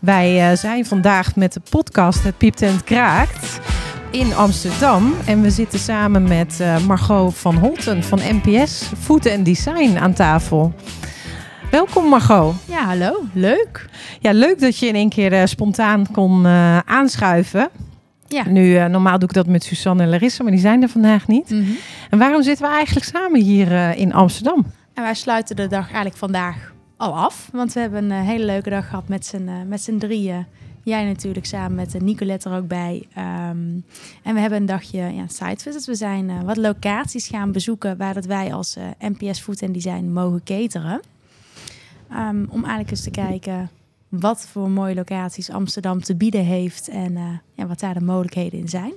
Wij uh, zijn vandaag met de podcast Het Piept en het Kraakt in Amsterdam. En we zitten samen met uh, Margot van Holten van NPS Food and Design aan tafel. Welkom Margot. Ja, hallo. Leuk. Ja, leuk dat je in één keer uh, spontaan kon aanschuiven. Ja. Nu, normaal doe ik dat met Suzanne en Larissa, maar die zijn er vandaag niet. Mm -hmm. En waarom zitten we eigenlijk samen hier in Amsterdam? En wij sluiten de dag eigenlijk vandaag al af. Want we hebben een hele leuke dag gehad met z'n, met z'n drieën. Jij natuurlijk samen met Nicolette er ook bij. Um, en we hebben een dagje ja, site visit. We zijn wat locaties gaan bezoeken waar dat wij als NPS Food and Design mogen cateren. Um, om eigenlijk eens te kijken wat voor mooie locaties Amsterdam te bieden heeft en ja, wat daar de mogelijkheden in zijn.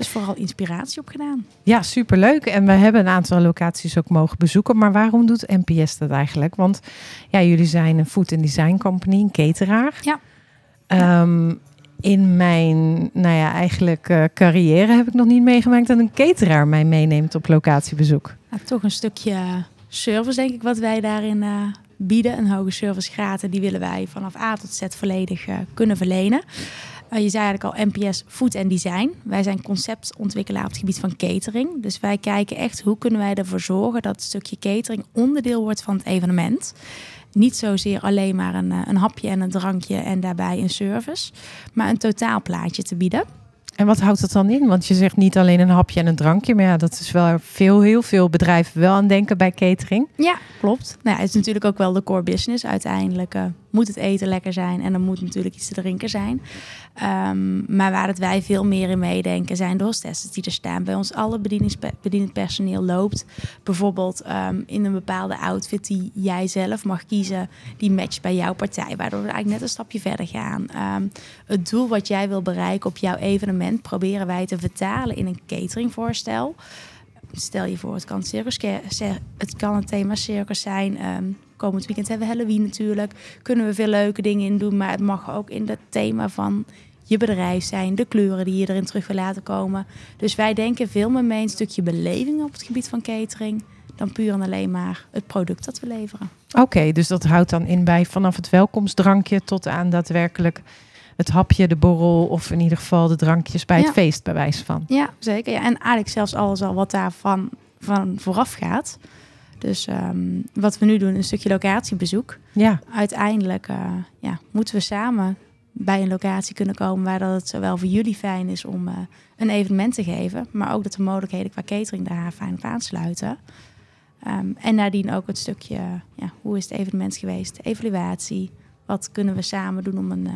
Dus vooral inspiratie opgedaan. Ja, superleuk. En we hebben een aantal locaties ook mogen bezoeken. Maar waarom doet NPS dat eigenlijk? Want ja, jullie zijn een food and design company, een cateraar. Ja. Um, in mijn, nou ja, eigenlijk uh, carrière heb ik nog niet meegemaakt dat een cateraar mij meeneemt op locatiebezoek. Ja, toch een stukje service, denk ik, wat wij daarin uh, bieden. Een hoge servicegraad. En die willen wij vanaf A tot Z volledig uh, kunnen verlenen. Uh, je zei eigenlijk al NPS Food en Design. Wij zijn conceptontwikkelaar op het gebied van catering. Dus wij kijken echt hoe kunnen wij ervoor zorgen dat het stukje catering onderdeel wordt van het evenement. Niet zozeer alleen maar een, een hapje en een drankje en daarbij een service, maar een totaalplaatje te bieden. En wat houdt dat dan in? Want je zegt niet alleen een hapje en een drankje, maar ja, dat is wel veel, heel veel bedrijven wel aan denken bij catering. Ja, klopt. Nou, ja, het is natuurlijk ook wel de core business. Uiteindelijk uh, moet het eten lekker zijn en er moet natuurlijk iets te drinken zijn. Um, maar waar het wij veel meer in meedenken zijn de hostesses die er staan. Bij ons alle bedienend personeel loopt. Bijvoorbeeld um, in een bepaalde outfit die jij zelf mag kiezen, die matcht bij jouw partij. Waardoor we eigenlijk net een stapje verder gaan. Um, het doel wat jij wil bereiken op jouw evenement proberen wij te vertalen in een cateringvoorstel. Stel je voor, het kan, circus, het kan een thema circus zijn. Um, komend weekend hebben we Halloween natuurlijk. Kunnen we veel leuke dingen in doen. Maar het mag ook in het thema van je bedrijf zijn. De kleuren die je erin terug wil laten komen. Dus wij denken veel meer mee een stukje beleving op het gebied van catering. Dan puur en alleen maar het product dat we leveren. Oké, dus dat houdt dan in bij vanaf het welkomstdrankje tot aan daadwerkelijk het hapje, de borrel of in ieder geval de drankjes bij Ja. het feest, bij wijze van. Ja, zeker. Ja. En eigenlijk zelfs alles al wat daarvan van vooraf gaat. Dus ehm, wat we nu doen, een stukje locatiebezoek. Ja, Uiteindelijk uh, ja, moeten we samen bij een locatie kunnen komen waar dat het zowel voor jullie fijn is om uh, een evenement te geven, maar ook dat de mogelijkheden qua catering daar fijn op aansluiten. Um, en nadien ook het stukje, ja, hoe is het evenement geweest, evaluatie, wat kunnen we samen doen om een uh,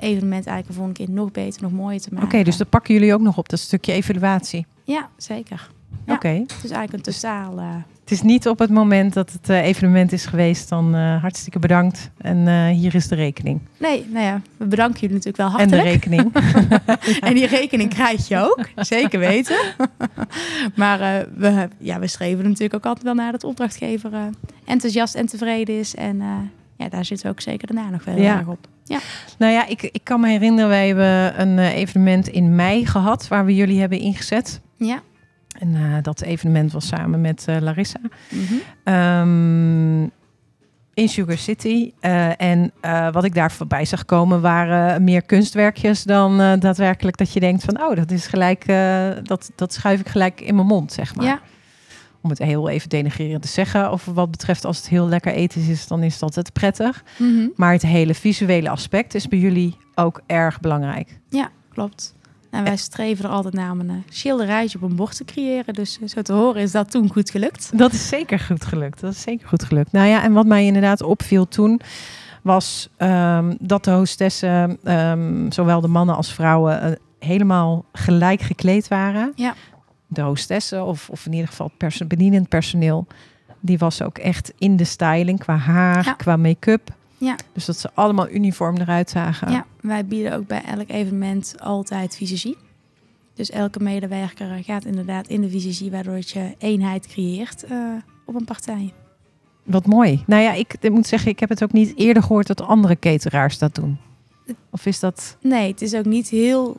evenement eigenlijk de volgende keer nog beter, nog mooier te oké, maken. dus dat pakken jullie ook nog op, dat stukje evaluatie. Ja, zeker. Ja. Oké. Het is eigenlijk een totaal... Uh, Het is niet op het moment dat het uh, evenement is geweest, dan uh, hartstikke bedankt. En hier is de rekening. Nee, nou ja, we bedanken jullie natuurlijk wel En de hartelijk. rekening. En die rekening krijg je ook, zeker weten. maar we, ja, we streven natuurlijk ook altijd wel naar dat opdrachtgever enthousiast en tevreden is. En ja, daar zitten we ook zeker daarna nog wel Ja. erg op. Ja. Nou ja, ik, ik kan me herinneren, wij hebben een eh, evenement in mei gehad waar we jullie hebben ingezet. Ja. En eh, dat evenement was samen met eh, Larissa. Mhm. Ehm, in Sugar City. En wat ik daar voorbij zag komen waren meer kunstwerkjes dan daadwerkelijk dat je denkt van oh, dat is gelijk, dat, dat schuif ik gelijk in mijn mond, zeg maar. ja, Om het heel even denigrerend te zeggen. Of wat betreft als het heel lekker ethisch is, dan is dat het prettig. Mhm. Maar het hele visuele aspect is bij jullie ook erg belangrijk. ja, klopt. En wij streven er altijd naar om een eh, schilderijtje op een bord te creëren. Dus eh, zo te horen is dat toen goed gelukt. Dat is zeker goed gelukt. Dat is zeker goed gelukt. Nou ja, en wat mij inderdaad opviel toen was ehm, dat de hostessen, ehm, zowel de mannen als vrouwen, eh, helemaal gelijk gekleed waren. Ja. De hostessen, of, of in ieder geval perso- bedienend personeel, die was ook echt in de styling qua haar, Ja. qua make-up. Ja. Dus dat ze allemaal uniform eruit zagen. Ja, wij bieden ook bij elk evenement altijd visagie. Dus elke medewerker gaat inderdaad in de visagie, waardoor je eenheid creëert eh, op een partij. Wat mooi. Nou ja, ik, ik moet zeggen, ik heb het ook niet eerder gehoord dat andere cateraars dat doen. Of is dat... Nee, het is ook niet heel,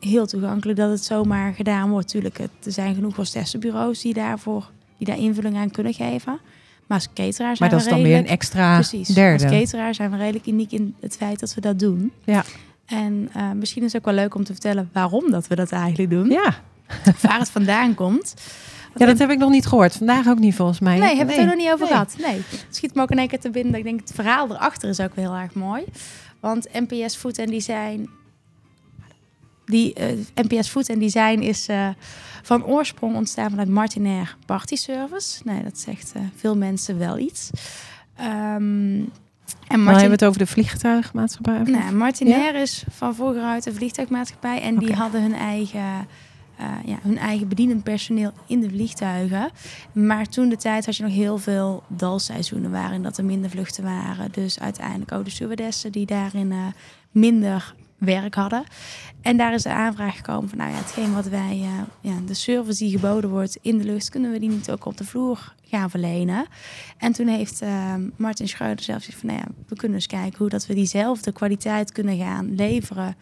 heel toegankelijk dat het zomaar gedaan wordt. Tuurlijk, het, er zijn genoeg hostessenbureaus die daarvoor die daar invulling aan kunnen geven. Maar als cateraar zijn Maar dat is we dan weer redelijk... een extra Precies. derde. Als cateraar zijn we redelijk uniek in het feit dat we dat doen. Ja. En eh, misschien is het ook wel leuk om te vertellen waarom dat we dat eigenlijk doen. Ja. Waar het vandaan komt. Ja, dat heb ik nog niet gehoord. Vandaag ook niet volgens mij. Nee, hebben we het er nog niet over Nee. gehad. Nee. Het schiet me ook in één keer te binnen. Ik denk, het verhaal erachter is ook wel heel erg mooi. Want NPS Food and Design... Die, eh, NPS Food and Design is eh, van oorsprong ontstaan vanuit Martinair Party Service. Nee, dat zegt eh, veel mensen wel iets. Ehm, en Martin, hebben we het over de vliegtuigmaatschappij. nou, Martinair is van vroeger uit een vliegtuigmaatschappij. En die hadden hun eigen, ja, hun eigen bedienend personeel in de vliegtuigen. Maar toen de tijd had je nog heel veel dalseizoenen waarin dat er minder vluchten waren. Dus uiteindelijk ook de stewardessen die daarin minder werk hadden. En daar is de aanvraag gekomen van, nou ja, hetgeen wat wij, eh, ja, de service die geboden wordt in de lucht, kunnen we die niet ook op de vloer gaan verlenen? En toen heeft eh, Martin Schreuder zelf gezegd van, nou ja, we kunnen eens kijken hoe dat we diezelfde kwaliteit kunnen gaan leveren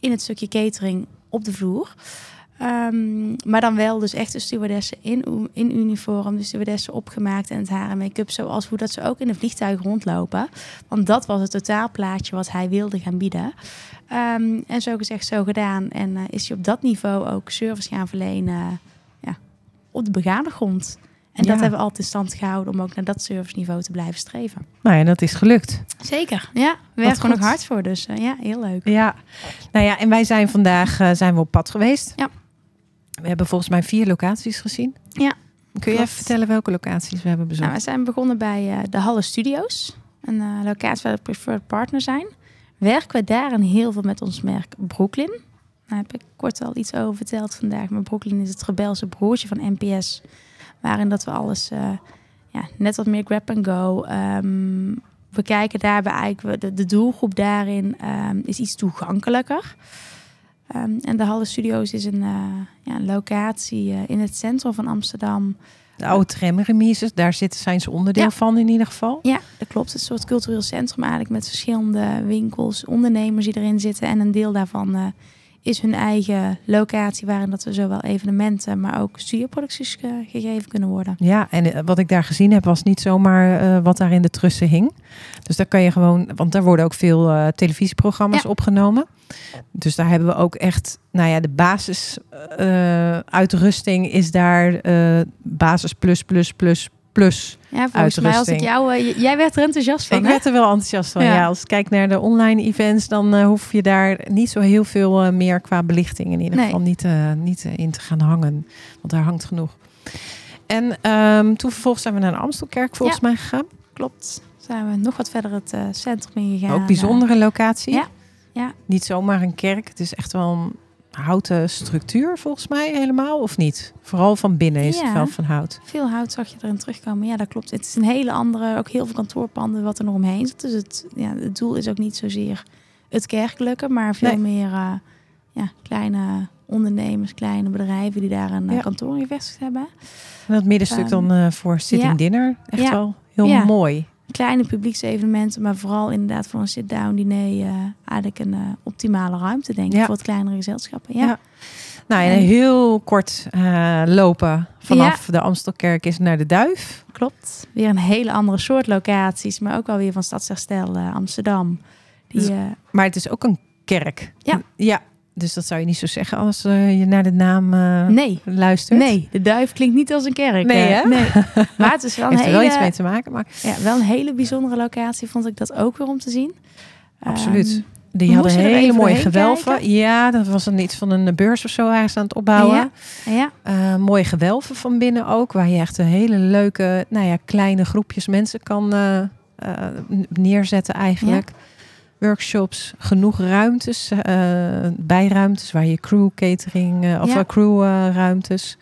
in het stukje catering op de vloer. Ehm, maar dan wel dus echt de stewardessen in, in uniform, de stewardessen opgemaakt en het haar en make-up zoals hoe dat ze ook in de vliegtuig rondlopen. Want dat was het totaalplaatje wat hij wilde gaan bieden. Ehm, en zo gezegd, zo gedaan. En eh, is hij op dat niveau ook service gaan verlenen ja, op de begane grond. En Ja. dat hebben we altijd in stand gehouden om ook naar dat serviceniveau te blijven streven. Nou ja, dat is gelukt. Zeker. Ja, we werken gewoon nog hard voor. Dus eh, ja, heel leuk. Ja. Nou ja, en wij zijn vandaag eh, zijn we op pad geweest. Ja. We hebben volgens mij vier locaties gezien. Ja, Kun je even vertellen welke locaties we hebben bezocht? Nou, we zijn begonnen bij eh, de Halle Studios. Een eh, locatie waar we preferred partner zijn. Werken we daarin heel veel met ons merk Brooklyn. Daar heb ik kort al iets over verteld vandaag. Maar Brooklyn is het rebelse broertje van NPS. Waarin dat we alles eh, ja, net wat meer grab and go. Ehm, we kijken daarbij eigenlijk, de, de doelgroep daarin ehm, is iets toegankelijker. Ehm, en de Halle Studios is een, eh, ja, een locatie eh, in het centrum van Amsterdam. De oude tramremises, daar zitten, zijn ze onderdeel Ja. van in ieder geval. Ja, dat klopt. Het is een soort cultureel centrum eigenlijk met verschillende winkels, ondernemers die erin zitten. En een deel daarvan eh, is hun eigen locatie waarin dat we zowel evenementen, maar ook studioproducties eh, gegeven kunnen worden. Ja, en eh, wat ik daar gezien heb was niet zomaar eh, wat daar in de trussen hing. Dus daar kan je gewoon, want daar worden ook veel televisieprogramma's Ja. opgenomen. Dus daar hebben we ook echt, nou ja, de basis eh, uitrusting is daar basis plus plus plus plus. Ja, volgens mij als ik Uitrusting. jou, eh, jij werd er enthousiast van. ik hè? werd er wel enthousiast van. Ja. Ja. als ik kijk naar de online events, dan eh, hoef je daar niet zo heel veel eh, meer qua belichting in ieder Nee. geval niet, niet in te gaan hangen. Want daar hangt genoeg. En ehm, toen vervolgens zijn we naar de Amstelkerk volgens mij gegaan. Klopt. Zijn we nog wat verder het centrum ingegaan. Ook bijzondere locatie. ja, ja. Niet zomaar een kerk. Het is echt wel een houten structuur volgens mij helemaal. Of niet? Vooral van binnen is Ja. het wel van hout. Veel hout zag je erin terugkomen. Ja, dat klopt. Het is een hele andere, ook heel veel kantoorpanden wat er nog omheen zit. Dus het, ja, het doel is ook niet zozeer het kerkelijke, maar veel Nee. meer eh, ja, kleine ondernemers, kleine bedrijven die daar een eh, Ja. kantoor gevestigd hebben. En dat middenstuk Ehm, dan eh, voor sitting ja. dinner. Echt Ja. wel heel mooi. Kleine publieksevenementen, maar vooral inderdaad voor een sit-down diner eh, eigenlijk een eh, optimale ruimte, denk ik, Ja. voor het kleinere gezelschappen. Ja, Ja. Nou, en heel kort eh, lopen vanaf de Amstelkerk is naar de Duif. klopt. Weer een hele andere soort locaties, maar ook wel weer van Stadsherstel Amsterdam. Die, Dus- Maar het is ook een kerk. Ja. Ja, dus dat zou je niet zo zeggen als eh, je naar de naam eh, nee, luistert. Nee, de duif klinkt niet als een kerk. Nee, eh, hè? nee. Maar het is wel een, Heeft er wel iets mee te maken, maar ja, wel een hele bijzondere locatie, vond ik dat ook weer om te zien. absoluut. Ehm, Die hadden hele mooie gewelven. kijken. Ja, dat was een iets van een beurs of zo ergens aan het opbouwen. ja, ja, mooie gewelven van binnen ook, waar je echt een hele leuke, nou ja, kleine groepjes mensen kan neerzetten eigenlijk. Workshops, genoeg ruimtes, eh, bijruimtes waar je crew catering eh, of Ja. crew eh, ruimtes,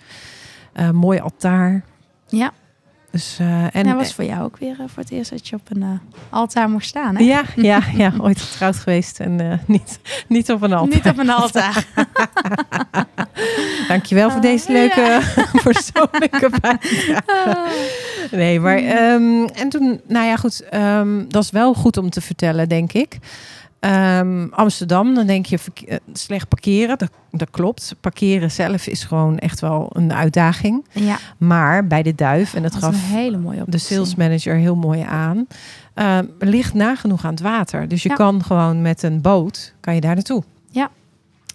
mooi altaar. ja. Dus eh, en dat was voor jou ook weer eh, voor het eerst dat je op een eh, altaar moest staan, hè? ja, ja, ja, ooit getrouwd geweest en eh, niet, niet op een altaar. Niet op een altaar. Dankjewel voor deze leuke persoonlijke bijdrage. Nee, maar ehm, en toen, nou ja, goed, ehm, dat is wel goed om te vertellen, denk ik. Ehm, Amsterdam, dan denk je eh, slecht parkeren. Dat, dat klopt. Parkeren zelf is gewoon echt wel een uitdaging. Ja, Maar bij de Duif, en dat gaf een hele mooie de sales manager heel mooi aan, ehm, ligt nagenoeg aan het water. Dus je Ja. kan gewoon met een boot, kan je daar naartoe.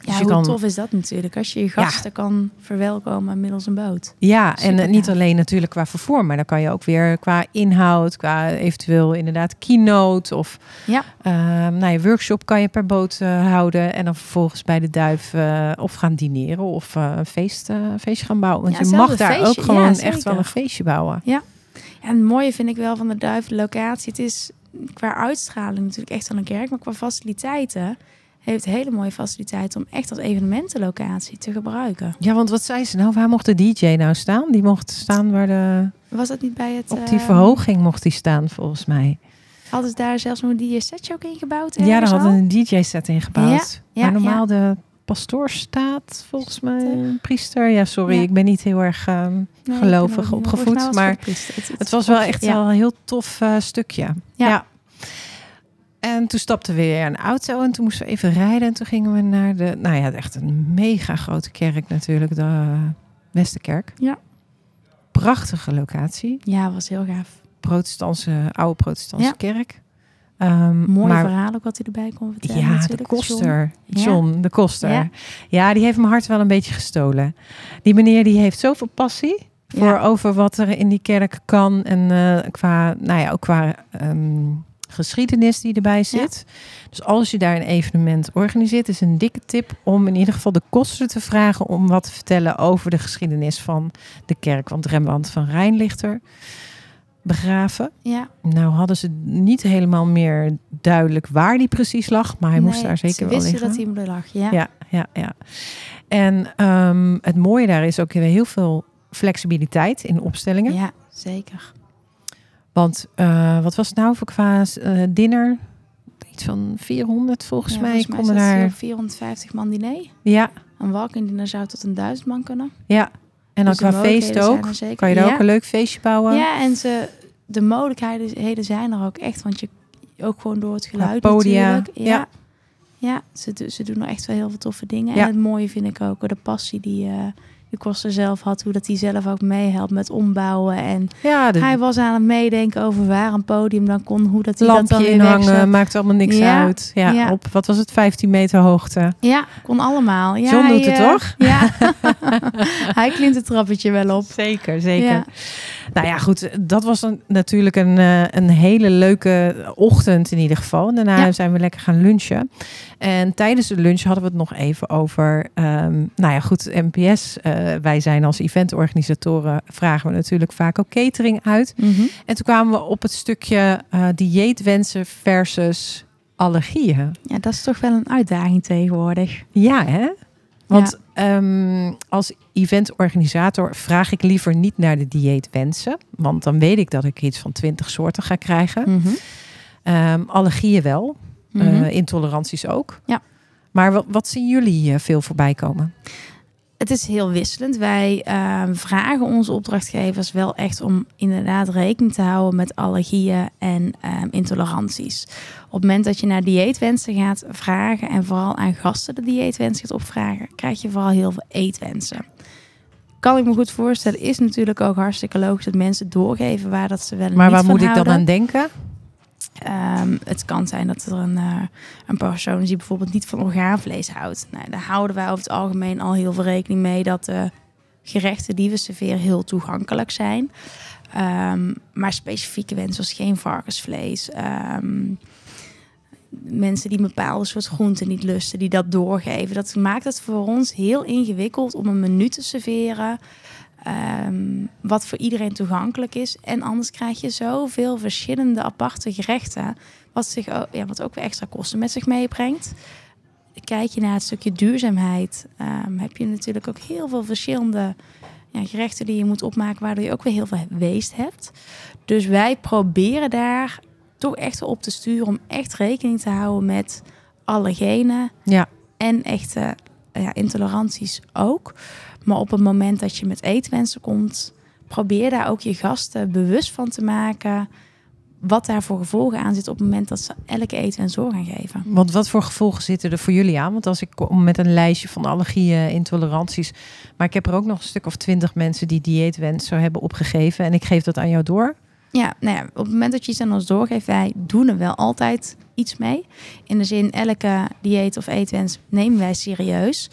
Ja, Dus hoe kan- tof is dat natuurlijk? Als je je gasten kan verwelkomen middels een boot. Ja, en Super eh, niet gaaf. alleen natuurlijk qua vervoer, maar dan kan je ook weer qua inhoud, qua eventueel inderdaad keynote of Ja. ehm nou, je workshop kan je per boot eh, houden en dan vervolgens bij de duif eh, of gaan dineren of een feest, feestje gaan bouwen. Want Ja, je mag daar feestje, ook gewoon ja, echt wel een feestje bouwen. Ja, en het mooie vind ik wel van de Duif de locatie. Het is qua uitstraling natuurlijk echt wel een kerk, maar qua faciliteiten heeft hele mooie faciliteiten om echt als evenementenlocatie te gebruiken. Ja, want wat zei ze nou? Waar mocht de DJ nou staan? Die mocht staan waar de Was dat niet bij het... op die eh, verhoging mocht die staan volgens mij. Hadden ze daar zelfs een DJ-setje ook in gebouwd? Ja, daar hadden een DJ-set in gebouwd. Ja, waar ja, normaal de pastoor staat, volgens mij. Priester. Een priester. Ja, sorry, Ja. ik ben niet heel erg ehm, Nee, gelovig opgevoed, maar het priester. Het, Het was wel echt wel een heel tof eh, stukje. Ja. En toen stapten we weer een auto en toen moesten we even rijden. En toen gingen we naar de, nou ja, echt een mega grote kerk natuurlijk, de Westerkerk. Ja. Prachtige locatie. Ja, was heel gaaf. Protestantse, oude protestantse Ja. kerk. Ehm, Mooi maar, verhaal ook wat hij erbij kon vertellen. Ja, de koster. John, de koster. Ja. Ja. die heeft mijn hart wel een beetje gestolen. Die meneer die heeft zoveel passie voor over wat er in die kerk kan. En eh, qua, nou ja, ook qua ehm, geschiedenis die erbij zit. Dus als je daar een evenement organiseert, is een dikke tip om in ieder geval de kosten te vragen om wat te vertellen over de geschiedenis van de kerk. Want Rembrandt van Rijn ligt er begraven. Ja, Nou hadden ze niet helemaal meer duidelijk waar die precies lag, maar hij moest daar zeker ze wel wisten liggen. dat hij hem er lag. Ja. Ja, ja, ja. En ehm, het mooie daar is ook weer heel veel flexibiliteit in opstellingen. Ja, zeker. Want eh, wat was het nou voor qua eh, dinner? Iets van 400 volgens Ja, mij. volgens mij konden daar. op 450 man diner. Ja, Een walk-in dinner zou tot een duizend man kunnen. ja. En dan Dus qua feest ook. Kan je daar Ja. ook een leuk feestje bouwen? Ja, en ze, de mogelijkheden zijn er ook echt. Want je ook gewoon door het geluid podia, natuurlijk. Ja, ja. ja. ze, ze doen er echt wel heel veel toffe dingen. Ja. En het mooie vind ik ook de passie die eh de koster zelf had. Hoe dat hij zelf ook meehelpt met ombouwen. En Ja, de hij was aan het meedenken over waar een podium dan kon. Hoe dat hij dat dan lampje inhangen, maakt allemaal niks Ja, uit. Ja, ja. op, wat was het, 15 meter hoogte. Ja, kon allemaal. Ja, John hij, doet het eh, toch? Ja, hij klimt het trappetje wel op. Zeker, zeker. Nou ja, goed. Dat was een, natuurlijk een, eh, een hele leuke ochtend in ieder geval. Daarna Ja. zijn we lekker gaan lunchen. En tijdens de lunch hadden we het nog even over... ehm, nou ja, goed, NPS. eh, wij zijn als eventorganisatoren... vragen we natuurlijk vaak ook catering uit. Mhm. En toen kwamen we op het stukje eh dieetwensen versus allergieën. Ja, dat is toch wel een uitdaging tegenwoordig. Ja, hè? Want ehm, als eventorganisator vraag ik liever niet naar de dieetwensen. Want dan weet ik dat ik iets van 20 soorten ga krijgen. Mhm. Ehm, allergieën wel. Mhm. eh, intoleranties ook. Ja. Maar wat, wat zien jullie veel voorbij komen? Het is heel wisselend. Wij ehm, vragen onze opdrachtgevers wel echt om inderdaad rekening te houden met allergieën en ehm, intoleranties. Op het moment dat je naar dieetwensen gaat vragen en vooral aan gasten de dieetwensen gaat opvragen, krijg je vooral heel veel eetwensen. Kan ik me goed voorstellen, is natuurlijk ook hartstikke logisch dat mensen doorgeven waar dat ze wel Maar waar moet ik dan aan denken? Ehm, het kan zijn dat er een, eh, een persoon is die bijvoorbeeld niet van orgaanvlees houdt. Nou, daar houden wij over het algemeen al heel veel rekening mee dat de gerechten die we serveren heel toegankelijk zijn. Ehm, maar specifieke wensen zoals geen varkensvlees. ehm, mensen die een bepaalde soort groenten niet lusten, die dat doorgeven. Dat maakt het voor ons heel ingewikkeld om een menu te serveren. Ehm, wat voor iedereen toegankelijk is. En anders krijg je zoveel verschillende aparte gerechten. Wat, zich ook, ja, wat ook weer extra kosten met zich meebrengt. Kijk je naar het stukje duurzaamheid, ehm, heb je natuurlijk ook heel veel verschillende ja, gerechten die je moet opmaken, waardoor je ook weer heel veel waste hebt. Dus wij proberen daar toch echt op te sturen om echt rekening te houden met allergenen Ja. en echte ja, intoleranties ook. Maar op het moment dat je met eetwensen komt, probeer daar ook je gasten bewust van te maken wat daar voor gevolgen aan zit op het moment dat ze elke eetwens door gaan geven. Want wat voor gevolgen zitten er voor jullie aan? Want als ik kom met een lijstje van allergieën, intoleranties, maar ik heb er ook nog een stuk of twintig mensen die dieetwens zo hebben opgegeven en ik geef dat aan jou door. Ja, nou ja, op het moment dat je iets aan ons doorgeeft, wij doen er wel altijd iets mee. In de zin, elke dieet of eetwens nemen wij serieus.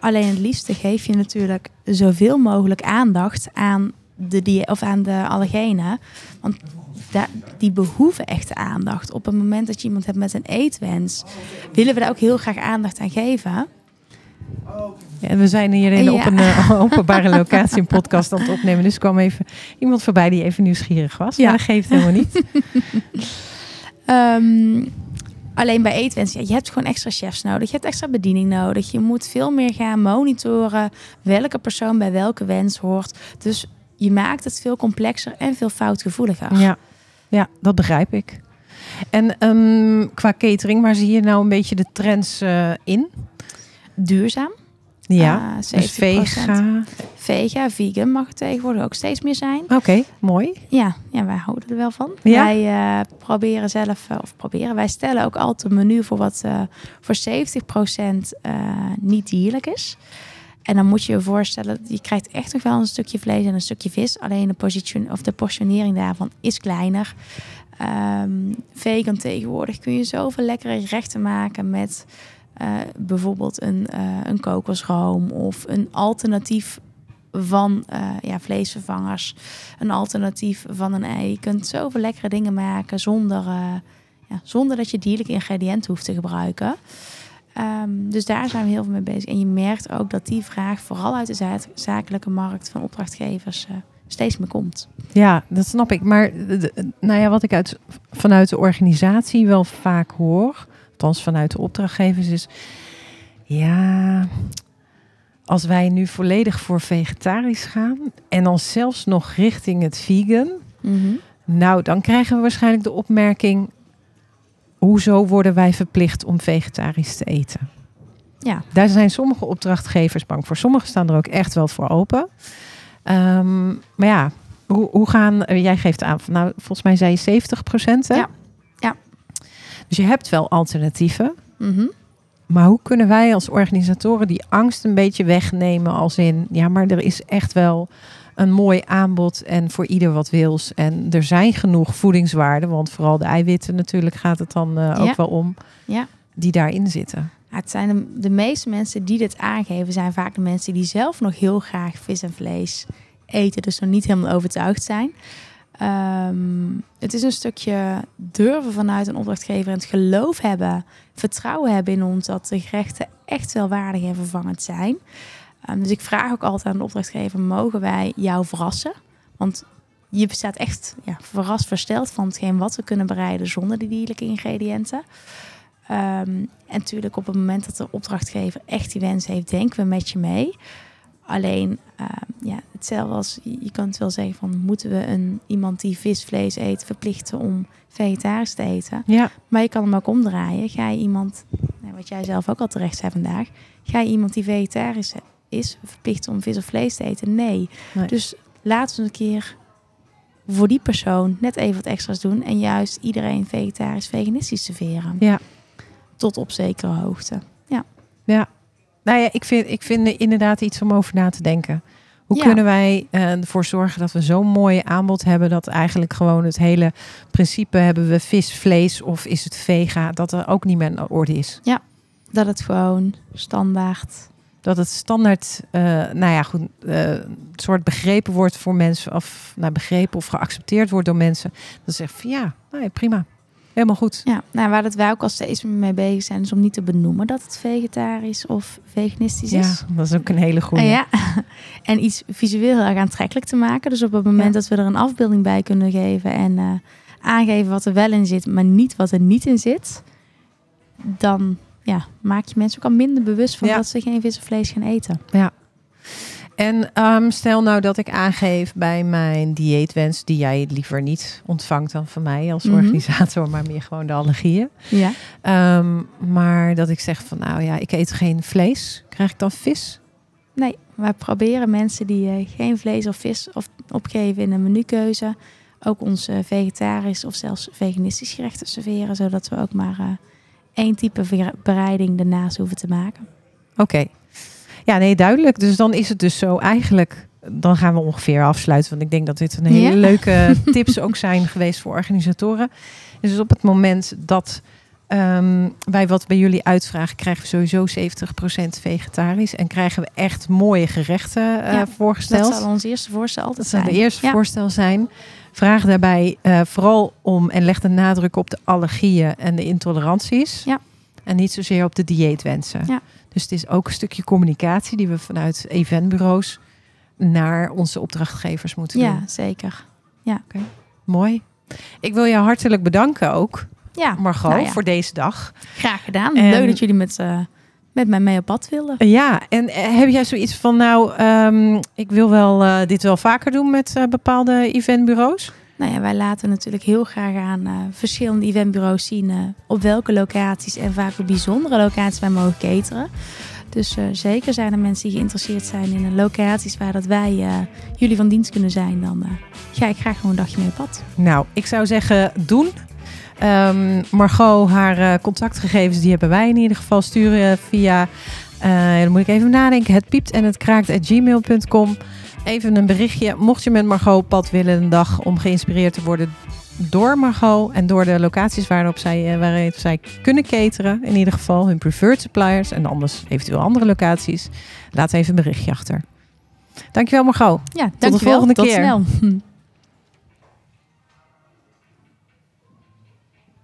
Alleen het liefste geef je natuurlijk zoveel mogelijk aandacht aan de, die, of aan de allergenen. Want die behoeven echte aandacht. Op het moment dat je iemand hebt met een eetwens, willen we daar ook heel graag aandacht aan geven. Ja, en we zijn hier in, op een uh, openbare locatie een podcast aan het opnemen. Dus kwam even iemand voorbij die even nieuwsgierig was. Ja, maar dat geeft helemaal niet. um, alleen bij eetwens, ja, je hebt gewoon extra chefs nodig. Je hebt extra bediening nodig. Je moet veel meer gaan monitoren welke persoon bij welke wens hoort. Dus je maakt het veel complexer en veel foutgevoeliger. Ja, ja dat begrijp ik. En um, qua catering, waar zie je nou een beetje de trends uh, in? Duurzaam. Ja, uh, dus vega. Vega, vegan mag het tegenwoordig ook steeds meer zijn. Oké, okay, mooi. Ja, ja, wij houden er wel van. Ja? Wij uh, proberen zelf, uh, of proberen, wij stellen ook altijd een menu voor wat uh, voor 70% niet dierlijk is. En dan moet je je voorstellen, je krijgt echt nog wel een stukje vlees en een stukje vis. Alleen de, position, of de portionering daarvan is kleiner. Um, vegan tegenwoordig kun je zoveel lekkere gerechten maken met uh, bijvoorbeeld een, uh, een kokosroom of een alternatief van uh, ja, vleesvervangers. Een alternatief van een ei. Je kunt zoveel lekkere dingen maken zonder, ja, zonder dat je dierlijke ingrediënten hoeft te gebruiken. Um, dus daar zijn we heel veel mee bezig. En je merkt ook dat die vraag vooral uit de zakelijke markt van opdrachtgevers steeds meer komt. Ja, dat snap ik. Maar nou ja, wat ik uit, vanuit de organisatie wel vaak hoor, althans vanuit de opdrachtgevers, is ja, als wij nu volledig voor vegetarisch gaan en dan zelfs nog richting het vegan, mm -hmm. nou dan krijgen we waarschijnlijk de opmerking: hoezo worden wij verplicht om vegetarisch te eten? Ja. Daar zijn sommige opdrachtgevers bang voor. Sommigen staan er ook echt wel voor open. Um, maar ja, hoe, hoe gaan, jij geeft aan, nou volgens mij zei je 70 procent. Ja. ja. Dus je hebt wel alternatieven. Mm -hmm. Maar hoe kunnen wij als organisatoren die angst een beetje wegnemen als in, ja, maar er is echt wel een mooi aanbod en voor ieder wat wils. En er zijn genoeg voedingswaarden, want vooral de eiwitten natuurlijk gaat het dan uh, ook ja. wel om, ja. die daarin zitten. Ja, het zijn de, de, meeste mensen die dit aangeven, zijn vaak de mensen die zelf nog heel graag vis en vlees eten, dus nog niet helemaal overtuigd zijn. Um, het is een stukje durven vanuit een opdrachtgever en het geloof hebben, vertrouwen hebben in ons dat de gerechten echt wel waardig en vervangend zijn. Um, dus ik vraag ook altijd aan de opdrachtgever: mogen wij jou verrassen? Want je staat echt ja, verrast, versteld van hetgeen wat we kunnen bereiden zonder die dierlijke ingrediënten. Um, en natuurlijk op het moment dat de opdrachtgever echt die wens heeft, denken we met je mee. Alleen, hetzelfde als je kan het wel zeggen van moeten we een iemand die vis, vlees eet verplichten om vegetarisch te eten. Ja. Maar je kan hem ook omdraaien. Ga je iemand, nou, wat jij zelf ook al terecht zei vandaag, ga je iemand die vegetarisch is verplichten om vis of vlees te eten? Nee. nee. Dus laten we een keer voor die persoon net even wat extra's doen en juist iedereen vegetarisch, veganistisch serveren. Ja. Tot op zekere hoogte. Ja. Ja. Nou ja, ik vind, ik vind inderdaad iets om over na te denken. Hoe Ja. kunnen wij uh, ervoor zorgen dat we zo'n mooi aanbod hebben dat eigenlijk gewoon het hele principe hebben we vis, vlees of is het vega, dat er ook niet meer aan de orde is. Dat het gewoon standaard. Dat het standaard, uh, nou ja, goed, uh, soort begrepen wordt voor mensen, of nou, begrepen of geaccepteerd wordt door mensen. Dat ze zeggen van ja, nou ja, prima. Helemaal goed. Ja, nou, waar dat wij ook al steeds mee bezig zijn, is om niet te benoemen dat het vegetarisch of veganistisch Ja, is. dat is ook een hele goede. En ja, en iets visueel heel erg aantrekkelijk te maken. Dus op het moment Ja. dat we er een afbeelding bij kunnen geven en eh, aangeven wat er wel in zit, maar niet wat er niet in zit, dan ja, maak je mensen ook al minder bewust van Ja. dat ze geen vis of vlees gaan eten. En ehm, stel nou dat ik aangeef bij mijn dieetwens, die jij liever niet ontvangt dan van mij als Mhm. organisator, maar meer gewoon de allergieën. Ja. Ehm, maar dat ik zeg van nou ja, ik eet geen vlees. Krijg ik dan vis? Nee, wij proberen mensen die eh, geen vlees of vis of opgeven in een menukeuze ook ons eh, vegetarisch of zelfs veganistisch gerechten serveren. Zodat we ook maar eh, één type bereiding ernaast hoeven te maken. Oké. Ja, nee, duidelijk. Dus dan is het dus zo eigenlijk. Dan gaan we ongeveer afsluiten. Want ik denk dat dit een hele Ja. leuke tips ook zijn geweest voor organisatoren. Dus op het moment dat ehm, wij wat bij jullie uitvragen, krijgen we sowieso 70% vegetarisch. En krijgen we echt mooie gerechten Ja, voorgesteld. Dat zal ons eerste voorstel altijd Dat zou zijn. de eerste Ja. voorstel zijn. Vraag daarbij eh, vooral om en leg de nadruk op de allergieën en de intoleranties. Ja. En niet zozeer op de dieetwensen. Ja. Dus het is ook een stukje communicatie die we vanuit eventbureaus naar onze opdrachtgevers moeten Ja, doen. zeker. Mooi. Ik wil je hartelijk bedanken ook, Ja, Margot, nou ja, voor deze dag. graag gedaan. En- Leuk dat jullie met, eh, met mij mee op pad wilden. Ja, en eh, heb jij zoiets van, nou, ehm, ik wil wel eh, dit wel vaker doen met bepaalde eventbureaus? Nou ja, wij laten natuurlijk heel graag aan eh, verschillende eventbureaus zien eh, op welke locaties en vaak op bijzondere locaties wij mogen cateren. Dus eh, zeker zijn er mensen die geïnteresseerd zijn in locaties waar dat wij jullie van dienst kunnen zijn. Dan ga ik graag gewoon een dagje mee op pad. Nou, ik zou zeggen doen. Ehm, Margot, haar contactgegevens, die hebben wij in ieder geval. Sturen via, dan moet ik even nadenken, het piept en het kraakt at gmail.com. Even een berichtje. Mocht je met Margot pad willen een dag om geïnspireerd te worden door Margot en door de locaties waarop zij, eh, waarin zij kunnen cateren. In ieder geval hun preferred suppliers en anders eventueel andere locaties. Laat even een berichtje achter. Dankjewel Margot. Ja, de dankjewel. volgende Tot keer. snel.